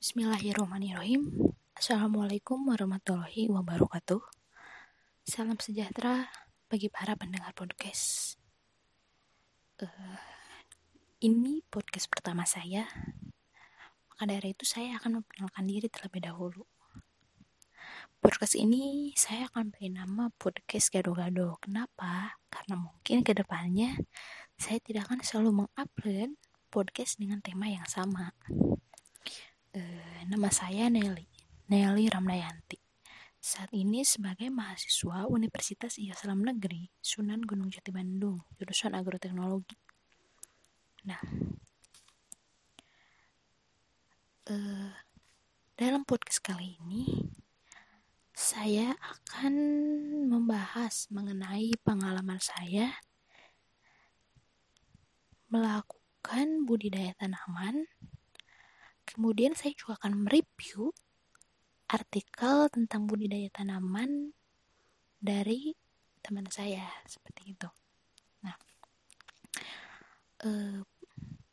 Bismillahirrahmanirrahim. Assalamualaikum warahmatullahi wabarakatuh. Salam sejahtera bagi para pendengar podcast. Uh, ini podcast pertama saya. Maka dari itu saya akan memperkenalkan diri terlebih dahulu. Podcast ini saya akan beri nama podcast gado-gado. Kenapa? Karena mungkin ke depannya saya tidak akan selalu mengupload podcast dengan tema yang sama. Uh, nama saya Nelly, Nelly Ramdayanti. Saat ini sebagai mahasiswa Universitas Islam Negeri Sunan Gunung Jati Bandung, jurusan agroteknologi. Nah, uh, dalam podcast kali ini saya akan membahas mengenai pengalaman saya melakukan budidaya tanaman Kemudian saya juga akan mereview artikel tentang budidaya tanaman dari teman saya seperti itu. Nah, eh,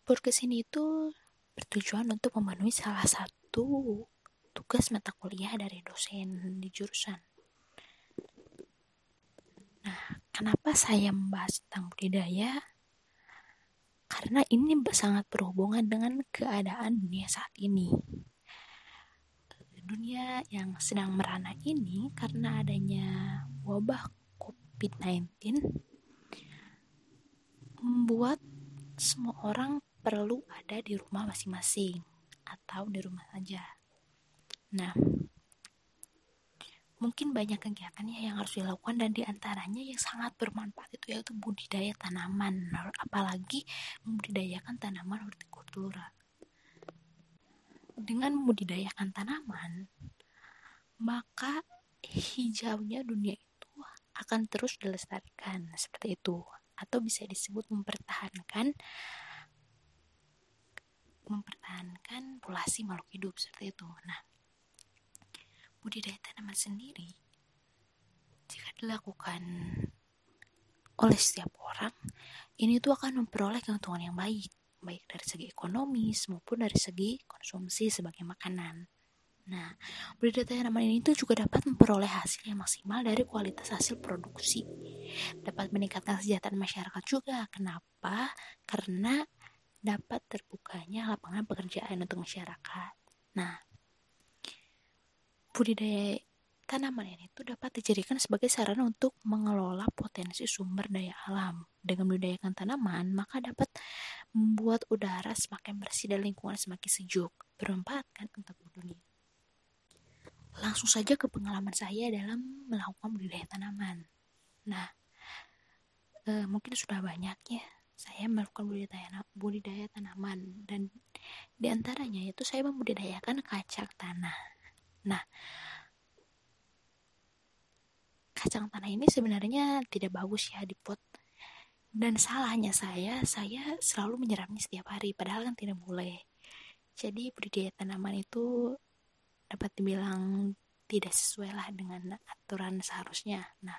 podcast ini itu bertujuan untuk memenuhi salah satu tugas mata kuliah dari dosen di jurusan. Nah, kenapa saya membahas tentang budidaya? Karena ini sangat berhubungan dengan keadaan dunia saat ini. Dunia yang sedang merana ini karena adanya wabah COVID-19 membuat semua orang perlu ada di rumah masing-masing atau di rumah saja. Nah, mungkin banyak kegiatannya yang harus dilakukan dan di antaranya yang sangat bermanfaat itu yaitu budidaya tanaman apalagi membudidayakan tanaman hortikultura. Dengan membudidayakan tanaman maka hijaunya dunia itu akan terus dilestarikan seperti itu. Atau bisa disebut mempertahankan mempertahankan populasi makhluk hidup seperti itu. Nah budidaya tanaman sendiri jika dilakukan oleh setiap orang ini tuh akan memperoleh keuntungan yang baik baik dari segi ekonomis maupun dari segi konsumsi sebagai makanan Nah, budidaya tanaman ini tuh juga dapat memperoleh hasil yang maksimal dari kualitas hasil produksi. Dapat meningkatkan kesejahteraan masyarakat juga. Kenapa? Karena dapat terbukanya lapangan pekerjaan untuk masyarakat. Nah, budidaya tanaman ini itu dapat dijadikan sebagai sarana untuk mengelola potensi sumber daya alam. Dengan budidayakan tanaman, maka dapat membuat udara semakin bersih dan lingkungan semakin sejuk, bermanfaat kan untuk dunia. Langsung saja ke pengalaman saya dalam melakukan budidaya tanaman. Nah, e, mungkin sudah banyak ya saya melakukan budidaya, budidaya tanaman dan di antaranya itu saya membudidayakan kacang tanah Nah, kacang tanah ini sebenarnya tidak bagus ya di pot. Dan salahnya saya, saya selalu menyiramnya setiap hari, padahal kan tidak boleh. Jadi budidaya tanaman itu dapat dibilang tidak sesuai lah dengan aturan seharusnya. Nah,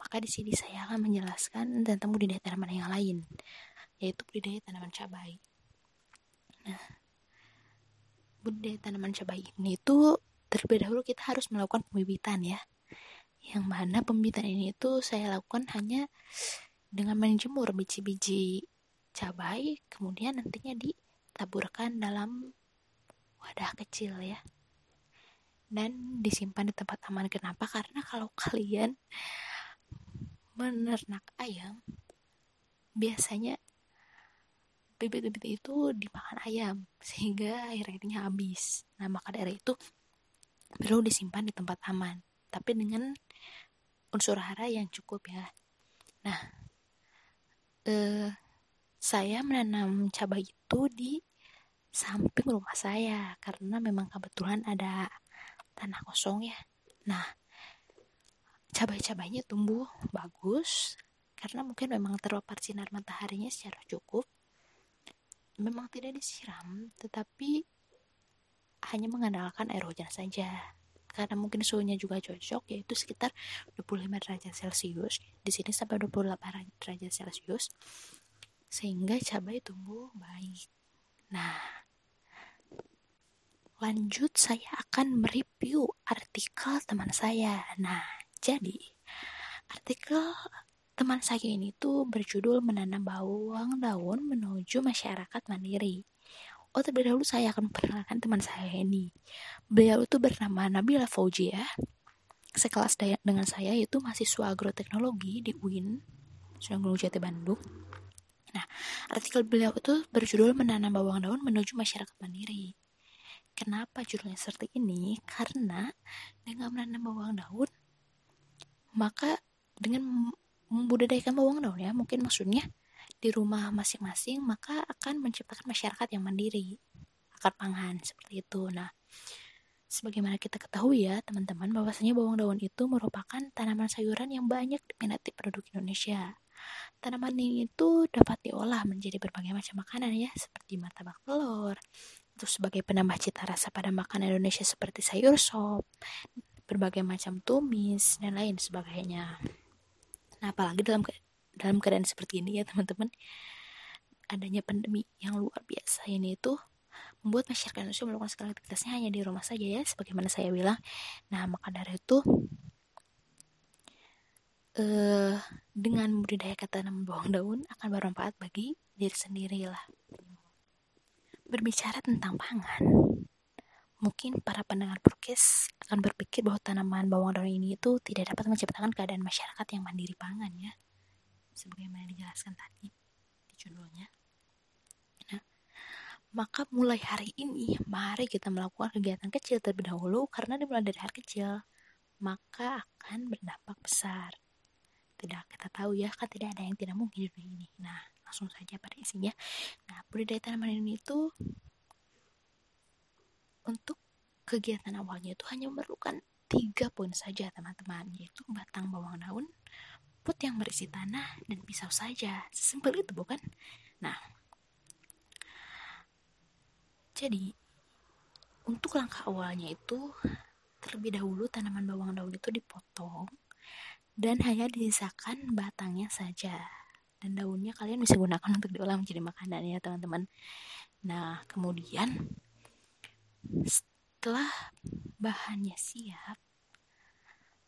maka di sini saya akan menjelaskan tentang budidaya tanaman yang lain, yaitu budidaya tanaman cabai. Nah, budidaya tanaman cabai ini itu terlebih dahulu kita harus melakukan pembibitan ya. Yang mana pembibitan ini itu saya lakukan hanya dengan menjemur biji-biji cabai kemudian nantinya ditaburkan dalam wadah kecil ya. Dan disimpan di tempat aman. Kenapa? Karena kalau kalian menernak ayam biasanya bibit-bibit itu dimakan ayam sehingga akhirnya habis. Nah maka dari itu perlu disimpan di tempat aman tapi dengan unsur hara yang cukup ya. Nah eh, saya menanam cabai itu di samping rumah saya karena memang kebetulan ada tanah kosong ya. Nah cabai-cabainya tumbuh bagus karena mungkin memang terpapar sinar mataharinya secara cukup. Memang tidak disiram tetapi hanya mengandalkan air hujan saja karena mungkin suhunya juga cocok yaitu sekitar 25 derajat celcius di sini sampai 28 derajat celcius sehingga cabai tumbuh baik nah lanjut saya akan mereview artikel teman saya. Nah, jadi artikel teman saya ini tuh berjudul menanam bawang daun menuju masyarakat mandiri. Oh terlebih dahulu saya akan perkenalkan teman saya ini. Beliau itu bernama Nabila Faujia. Sekelas dengan saya yaitu mahasiswa agroteknologi di UIN, Sunan Gunung Jati Bandung. Nah, artikel beliau itu berjudul menanam bawang daun menuju masyarakat mandiri. Kenapa judulnya seperti ini? Karena dengan menanam bawang daun, maka dengan membudidayakan bawang daun ya, mungkin maksudnya di rumah masing-masing, maka akan menciptakan masyarakat yang mandiri, akan pangan seperti itu. Nah, sebagaimana kita ketahui ya teman-teman, bahwasanya bawang daun itu merupakan tanaman sayuran yang banyak diminati penduduk Indonesia. Tanaman ini itu dapat diolah menjadi berbagai macam makanan ya, seperti martabak telur, terus sebagai penambah cita rasa pada makanan Indonesia seperti sayur sop, berbagai macam tumis dan lain sebagainya. Nah, apalagi dalam dalam keadaan seperti ini ya teman-teman, adanya pandemi yang luar biasa ini itu membuat masyarakat Indonesia melakukan segala aktivitasnya hanya di rumah saja ya, sebagaimana saya bilang. Nah, maka dari itu eh, dengan budidaya tanaman bawang daun akan bermanfaat bagi diri sendiri lah berbicara tentang pangan, mungkin para pendengar podcast akan berpikir bahwa tanaman bawang daun ini itu tidak dapat menciptakan keadaan masyarakat yang mandiri pangan ya. Sebagaimana dijelaskan tadi di judulnya. Nah, maka mulai hari ini mari kita melakukan kegiatan kecil terlebih dahulu karena dimulai dari hal kecil maka akan berdampak besar. Tidak kita tahu ya kan tidak ada yang tidak mungkin di dunia ini. Nah, langsung saja pada isinya. Nah, budidaya tanaman ini itu untuk kegiatan awalnya itu hanya memerlukan tiga poin saja teman-teman, yaitu batang bawang daun, pot yang berisi tanah, dan pisau saja. Sesimpel itu bukan? Nah, jadi untuk langkah awalnya itu terlebih dahulu tanaman bawang daun itu dipotong dan hanya disisakan batangnya saja dan daunnya kalian bisa gunakan untuk diolah menjadi makanan ya teman-teman nah kemudian setelah bahannya siap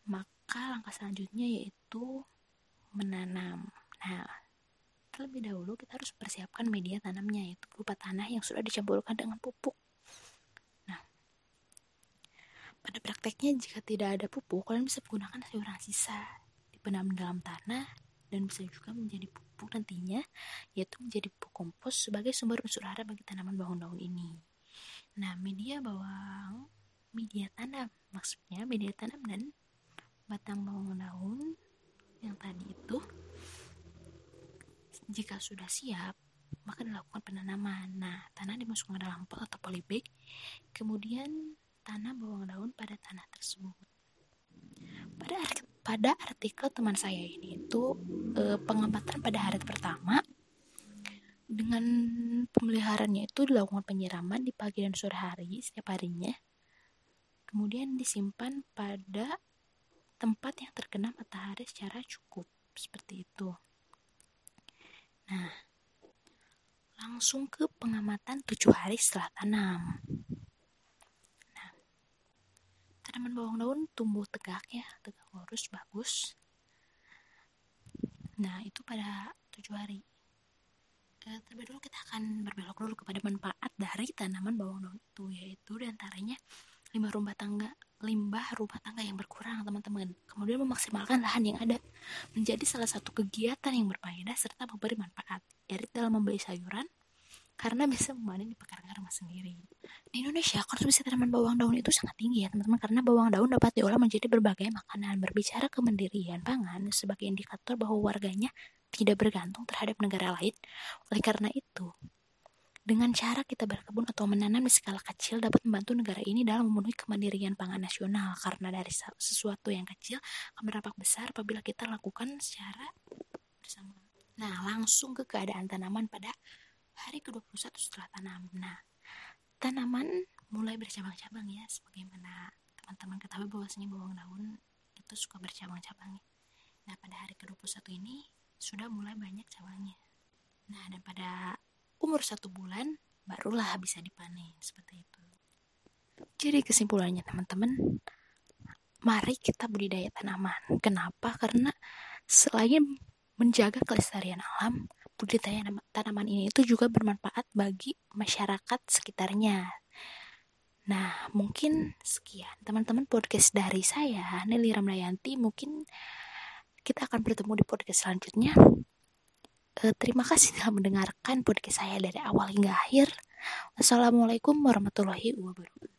maka langkah selanjutnya yaitu menanam. Nah terlebih dahulu kita harus persiapkan media tanamnya yaitu berupa tanah yang sudah dicampurkan dengan pupuk. Nah pada prakteknya jika tidak ada pupuk kalian bisa menggunakan sayuran sisa. Dipenam dalam tanah dan bisa juga menjadi pupuk nantinya yaitu menjadi pupuk kompos sebagai sumber unsur hara bagi tanaman bawang daun ini. Nah, media bawang, media tanam, maksudnya media tanam dan batang bawang daun yang tadi itu jika sudah siap maka dilakukan penanaman. Nah, tanah dimasukkan ke dalam pot atau polybag, kemudian tanam bawang daun pada tanah tersebut. Pada pada artikel teman saya ini itu e, pengamatan pada hari pertama dengan pemeliharaannya itu dilakukan penyiraman di pagi dan sore hari setiap harinya kemudian disimpan pada tempat yang terkena matahari secara cukup seperti itu. Nah langsung ke pengamatan tujuh hari setelah tanam. Tanaman bawang daun tumbuh tegak ya tegak lurus bagus. Nah itu pada tujuh hari. E, terlebih dulu kita akan berbelok dulu kepada manfaat dari tanaman bawang daun itu yaitu di antaranya limbah rumah tangga limbah rumah tangga yang berkurang teman-teman kemudian memaksimalkan lahan yang ada menjadi salah satu kegiatan yang berfaedah serta memberi manfaat yaitu dalam membeli sayuran karena bisa memanen di pekarangan rumah sendiri. Di Indonesia, konsumsi tanaman bawang daun itu sangat tinggi ya teman-teman karena bawang daun dapat diolah menjadi berbagai makanan. Berbicara kemandirian pangan sebagai indikator bahwa warganya tidak bergantung terhadap negara lain. Oleh karena itu, dengan cara kita berkebun atau menanam di skala kecil dapat membantu negara ini dalam memenuhi kemandirian pangan nasional karena dari sesuatu yang kecil akan berdampak besar apabila kita lakukan secara bersama. Nah, langsung ke keadaan tanaman pada hari ke-21 setelah tanam. Nah, tanaman mulai bercabang-cabang ya, sebagaimana teman-teman ketahui bahwasanya bawang daun itu suka bercabang-cabang. Nah, pada hari ke-21 ini sudah mulai banyak cabangnya. Nah, dan pada umur satu bulan barulah bisa dipanen seperti itu. Jadi kesimpulannya teman-teman, mari kita budidaya tanaman. Kenapa? Karena selain menjaga kelestarian alam, budidaya tanaman ini itu juga bermanfaat bagi masyarakat sekitarnya. Nah, mungkin sekian teman-teman podcast dari saya, Nelly Ramdayanti. Mungkin kita akan bertemu di podcast selanjutnya. Eh, terima kasih telah mendengarkan podcast saya dari awal hingga akhir. Wassalamualaikum warahmatullahi wabarakatuh.